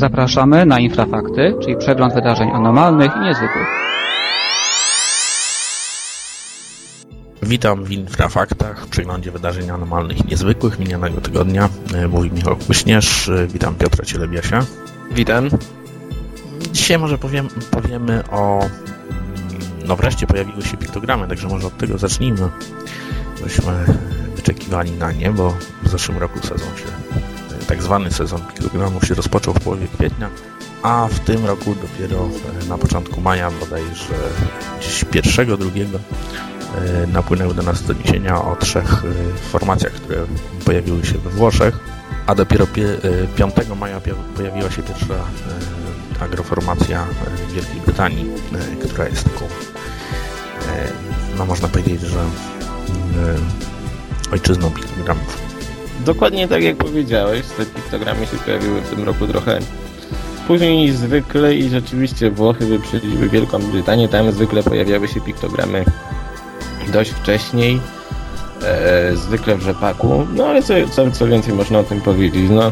Zapraszamy na Infrafakty, czyli przegląd wydarzeń anormalnych i niezwykłych. Witam w Infrafaktach, w przeglądzie wydarzeń anormalnych i niezwykłych minionego tygodnia. E, mówi Michał Kuśnierz, e, witam Piotra Cielebiasia. Witam. Dzisiaj może powiem, powiemy o... No wreszcie pojawiły się piktogramy, także może od tego zacznijmy. Byśmy wyczekiwali na nie, bo w zeszłym roku sezon się, tak zwany sezon piktogramów się rozpoczął w połowie kwietnia, a w tym roku dopiero na początku maja, bodajże gdzieś pierwszego, drugiego napłynęły do nas doniesienia o trzech formacjach, które pojawiły się we Włoszech, a dopiero 5 maja pojawiła się pierwsza agroformacja Wielkiej Brytanii, która jest taką, no można powiedzieć, że ojczyzną piktogramów. Dokładnie tak jak powiedziałeś, te piktogramy się pojawiły w tym roku trochę później niż zwykle i rzeczywiście Włochy wyprzedziły Wielką Brytanię, tam zwykle pojawiały się piktogramy dość wcześniej, e, zwykle w rzepaku, no ale co, co, co więcej można o tym powiedzieć, no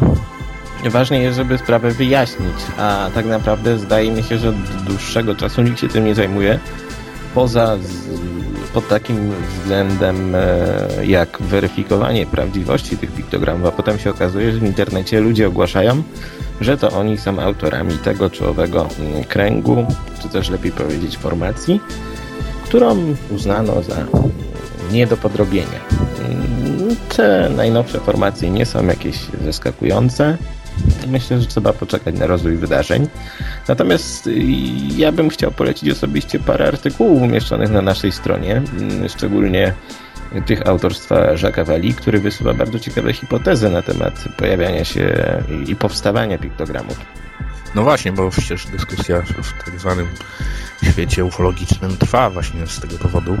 ważne jest, żeby sprawę wyjaśnić, a tak naprawdę zdaje mi się, że od dłuższego czasu nikt się tym nie zajmuje, poza z, pod takim względem e, jak weryfikowanie prawdziwości tych piktogramów, a potem się okazuje, że w internecie ludzie ogłaszają, że to oni są autorami tego czy owego mm, kręgu, czy też lepiej powiedzieć formacji, którą uznano za nie do podrobienia. Te najnowsze formacje nie są jakieś zaskakujące. Myślę, że trzeba poczekać na rozwój wydarzeń. Natomiast ja bym chciał polecić osobiście parę artykułów umieszczonych na naszej stronie, szczególnie tych autorstwa Jacques Valli, który wysuwa bardzo ciekawe hipotezy na temat pojawiania się i powstawania piktogramów. No właśnie, bo przecież dyskusja w tak zwanym świecie ufologicznym trwa właśnie z tego powodu.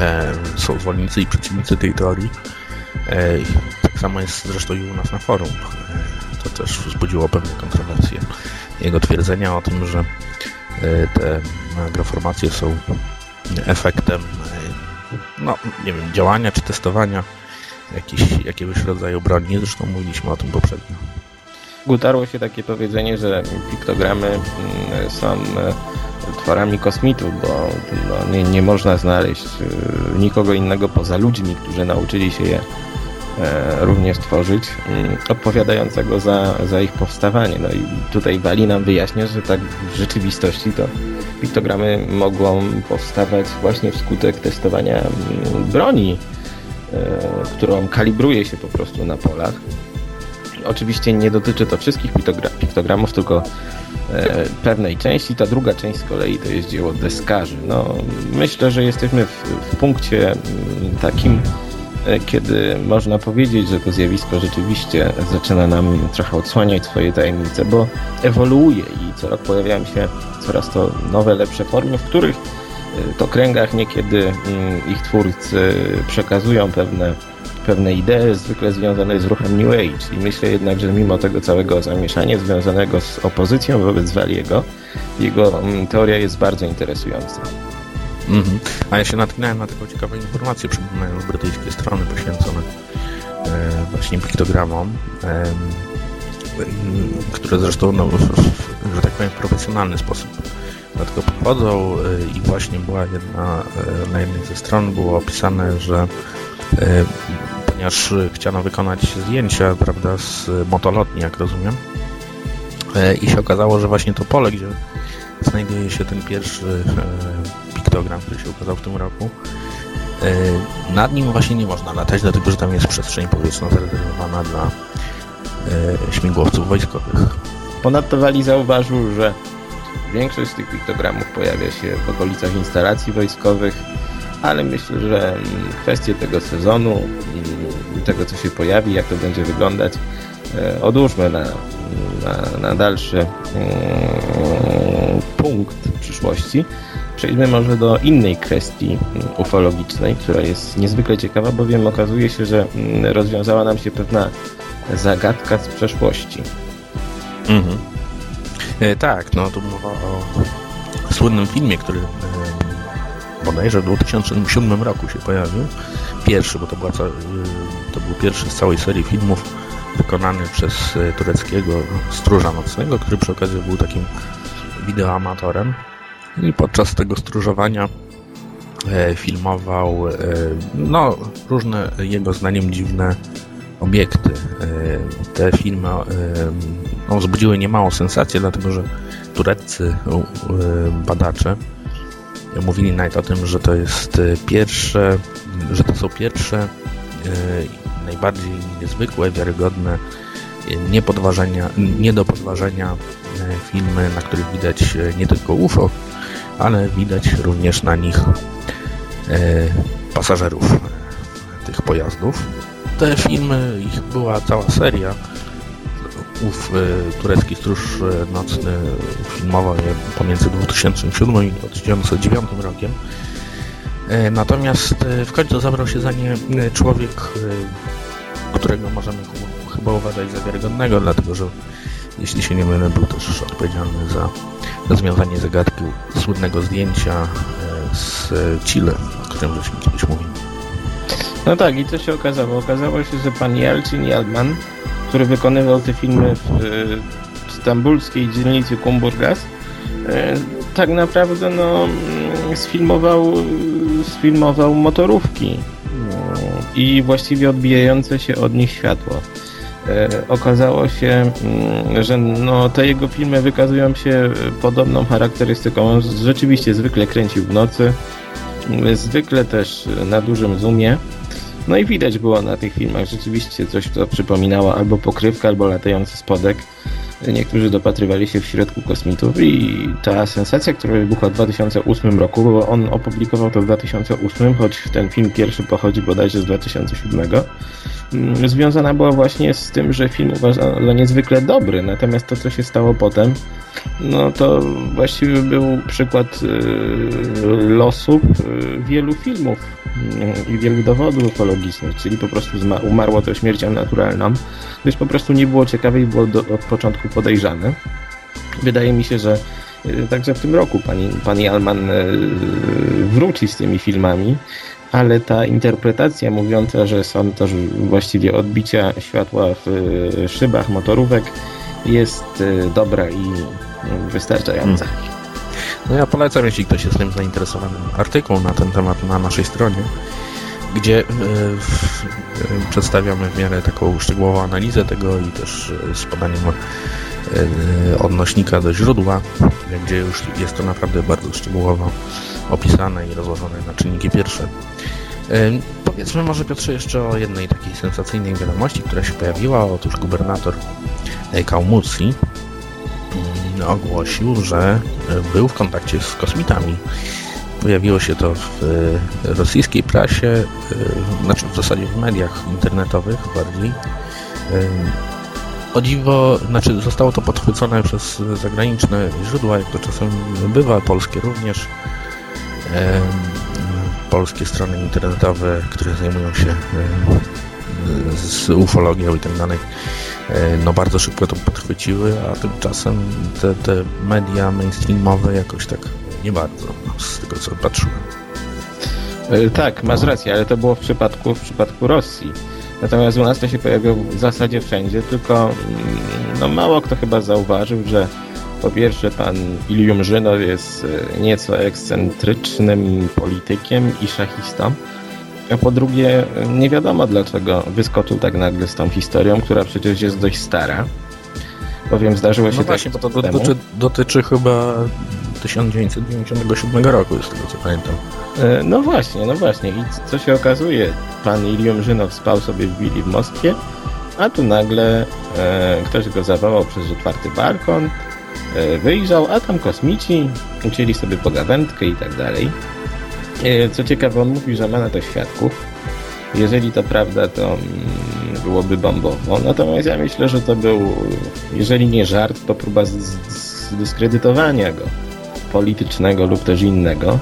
E, są zwolennicy i przeciwnicy tej teorii. E, tak samo jest zresztą i u nas na forum. E, to też wzbudziło pewne kontrowersje. Jego twierdzenia o tym, że te agroformacje są efektem no, nie wiem, działania czy testowania jakiś, jakiegoś rodzaju broni. Zresztą mówiliśmy o tym poprzednio. Utarło się takie powiedzenie, że piktogramy mm, są e, tworami kosmitów, bo no, nie, nie można znaleźć e, nikogo innego poza ludźmi, którzy nauczyli się je e, również tworzyć, mm, odpowiadającego za, za ich powstawanie. No i tutaj Wali nam wyjaśnia, że tak w rzeczywistości to piktogramy mogą powstawać właśnie wskutek testowania mm, broni, którą kalibruje się po prostu na polach. Oczywiście nie dotyczy to wszystkich piktogramów, tylko e, pewnej części. Ta druga część z kolei to jest dzieło deskarzy. No, myślę, że jesteśmy w, w punkcie mm, takim, e, kiedy można powiedzieć, że to zjawisko rzeczywiście zaczyna nam trochę odsłaniać swoje tajemnice, bo ewoluuje i co rok pojawiają się coraz to nowe, lepsze formy, w których e, to kręgach niekiedy mm, ich twórcy przekazują pewne pewne idee zwykle związane z ruchem New Age i myślę jednak, że mimo tego całego zamieszania związanego z opozycją wobec Waliego, jego mm, teoria jest bardzo interesująca. Mhm. A ja się natknąłem na taką ciekawą informację, przypominając brytyjskie strony poświęcone e, właśnie piktogramom, e, które zresztą, no, w, że tak powiem, w profesjonalny sposób do tego podchodzą e, i właśnie była jedna, e, na jednej ze stron było opisane, że e, ponieważ chciano wykonać zdjęcia, prawda, z motolotni, jak rozumiem. E, I się okazało, że właśnie to pole, gdzie znajduje się ten pierwszy e, piktogram, który się ukazał w tym roku, e, nad nim właśnie nie można latać, dlatego że tam jest przestrzeń powietrzna zarezerwowana dla śmigłowców wojskowych. Ponadto Wali zauważył, że większość z tych piktogramów pojawia się w okolicach instalacji wojskowych, ale myślę, że mm, kwestie tego sezonu, mm, tego co się pojawi, jak to będzie wyglądać, e, odłóżmy na, na, na dalszy mm, punkt przyszłości. Przejdźmy może do innej kwestii ufologicznej, która jest niezwykle ciekawa, bowiem okazuje się, że rozwiązała nam się pewna zagadka z przeszłości. Mhm. E, tak, no tu mowa o słynnym filmie, który e, bodajże w 2007 roku się pojawił. Pierwszy, bo to, była, y, to był pierwszy z całej serii filmów wykonany przez e, tureckiego stróża nocnego, który przy okazji był takim wideoamatorem. I podczas tego stróżowania e, filmował no, różne jego zdaniem dziwne obiekty. Te filmy no, wzbudziły niemało sensacji, dlatego że tureccy badacze mówili nawet o tym, że to jest pierwsze, że to są pierwsze najbardziej niezwykłe, wiarygodne, nie, podważenia, nie do podważenia e, filmy, na których widać e, nie tylko UFO, ale widać również na nich e, pasażerów tych pojazdów. Te filmy, ich była cała seria. Ów turecki stróż nocny filmował je pomiędzy 2007 i 2009 rokiem. Natomiast w końcu zabrał się za nie człowiek którego możemy chyba uważać za wiarygodnego, dlatego że jeśli się nie mylę, był też odpowiedzialny za rozwiązanie zagadki słynnego zdjęcia e, z Chile, o którym żeśmy kiedyś mówili. No tak, i co się okazało? Okazało się, że pan Jalcin Jalman, który wykonywał te filmy w, w stambulskiej dzielnicy Kumburgas, e, tak naprawdę no, mm, sfilmował, sfilmował motorówki i właściwie odbijające się od nich światło. E, okazało się, mm, że no, te jego filmy wykazują się podobną charakterystyką. On rzeczywiście zwykle kręcił w nocy, zwykle też na dużym zoomie. No i widać było na tych filmach rzeczywiście coś, co przypominało albo pokrywkę, albo latający spodek. Niektórzy dopatrywali się w środku kosmitów i ta sensacja, która wybuchła w 2008 roku, bo on opublikował to w 2008, choć ten film pierwszy pochodzi bodajże z 2007, mm, związana była właśnie z tym, że film uważano niezwykle dobry, natomiast to, co się stało potem, no to właściwie był przykład y, losów y, wielu filmów y, i wielu dowodów ekologicznych, czyli po prostu umarło to śmiercią naturalną, gdyż po prostu nie było ciekawe i było do, od początku podejrzane. Wydaje mi się, że także w tym roku pani, pani Alman wróci z tymi filmami, ale ta interpretacja mówiąca, że są to właściwie odbicia światła w szybach motorówek jest dobra i wystarczająca. Hmm. No ja polecam, jeśli ktoś jest tym zainteresowany, artykuł na ten temat na naszej stronie, gdzie przedstawiamy w miarę taką szczegółową analizę tego i też z podaniem odnośnika do źródła, gdzie już jest to naprawdę bardzo szczegółowo opisane i rozłożone na czynniki pierwsze. Powiedzmy może Piotrze jeszcze o jednej takiej sensacyjnej wiadomości, która się pojawiła. Otóż gubernator Kaumucji ogłosił, że był w kontakcie z kosmitami. Pojawiło się to w e, rosyjskiej prasie, e, znaczy w zasadzie w mediach internetowych bardziej. E, o dziwo, znaczy zostało to podchwycone przez zagraniczne źródła, jak to czasem bywa, polskie również. Polskie strony internetowe, które zajmują się z ufologią i tak dalej, no bardzo szybko to podchwyciły, a tymczasem te, te media mainstreamowe jakoś tak nie bardzo, no, z tego co patrzyłem. E, tak, masz rację, ale to było w przypadku, w przypadku Rosji. Natomiast u nas to się pojawiło w zasadzie wszędzie, tylko mm, no mało kto chyba zauważył, że po pierwsze pan Ilium Żynow jest e, nieco ekscentrycznym politykiem i szachistą, a po drugie, nie wiadomo dlaczego wyskoczył tak nagle z tą historią, która przecież jest dość stara. Bowiem zdarzyło się no właśnie, bo to dotyczy, dotyczy chyba 1997 roku, z tego co pamiętam. E, no właśnie, no właśnie. I co się okazuje? Pan Ilium Żynow spał sobie w willi w Moskwie, a tu nagle e, ktoś go zawołał przez otwarty balkon, e, wyjrzał, a tam kosmici ucięli sobie pogawędkę i tak dalej. E, co ciekawe, on mówi, że ma na to świadków. Jeżeli to prawda, to mm, byłoby bombowo. Natomiast ja myślę, że to był, jeżeli nie żart, to próba zdyskredytowania go politycznego lub też innego.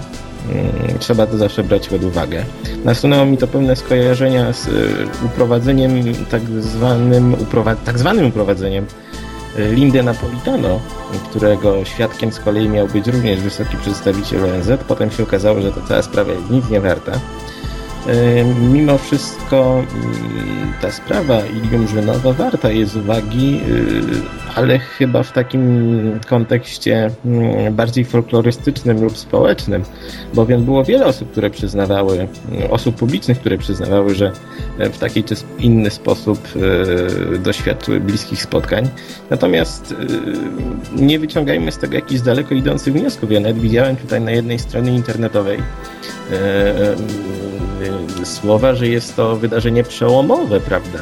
Mm, trzeba to zawsze brać pod uwagę. Nasunęło mi to pewne skojarzenia z y, uprowadzeniem, tak zwanym, tak zwanym uprowadzeniem Lindę Napolitano, którego świadkiem z kolei miał być również wysoki przedstawiciel ONZ. Potem się okazało, że ta cała sprawa jest nic nie warta. Mimo wszystko mm, ta sprawa Ilium Żwynowa warta jest uwagi, y, ale chyba w takim kontekście mm, bardziej folklorystycznym lub społecznym, bowiem było wiele osób, które przyznawały, mm, osób publicznych, które przyznawały, że e, w taki czy inny sposób e, doświadczyły bliskich spotkań. Natomiast e, nie wyciągajmy z tego jakichś daleko idących wniosków. Ja nawet widziałem tutaj na jednej stronie internetowej słowa, że jest to wydarzenie przełomowe, prawda?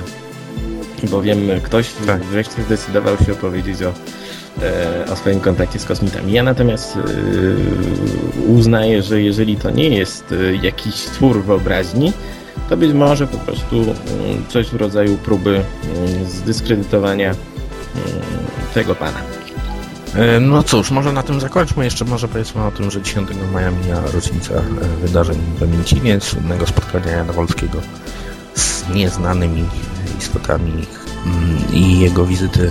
Bowiem ktoś tak. wreszcie zdecydował się opowiedzieć o, o swoim kontakcie z kosmitami. Ja natomiast uznaję, że jeżeli to nie jest jakiś twór wyobraźni, to być może po prostu coś w rodzaju próby zdyskredytowania tego pana. No cóż, może na tym zakończmy. Jeszcze może powiedzmy o tym, że 10 maja mija rocznica wydarzeń pamięci, więc słynnego spotkania Jana Wolskiego z nieznanymi istotami mm, i jego wizyty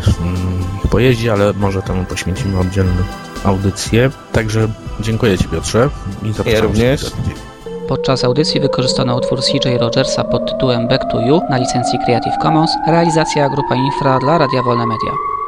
w pojeździe, ale może temu poświęcimy oddzielną audycję. Także dziękuję Ci Piotrze i zapraszam ja również. Podczas audycji wykorzystano utwór CJ Rogersa pod tytułem Back to You na licencji Creative Commons, realizacja Grupa Infra dla Radia Wolne Media.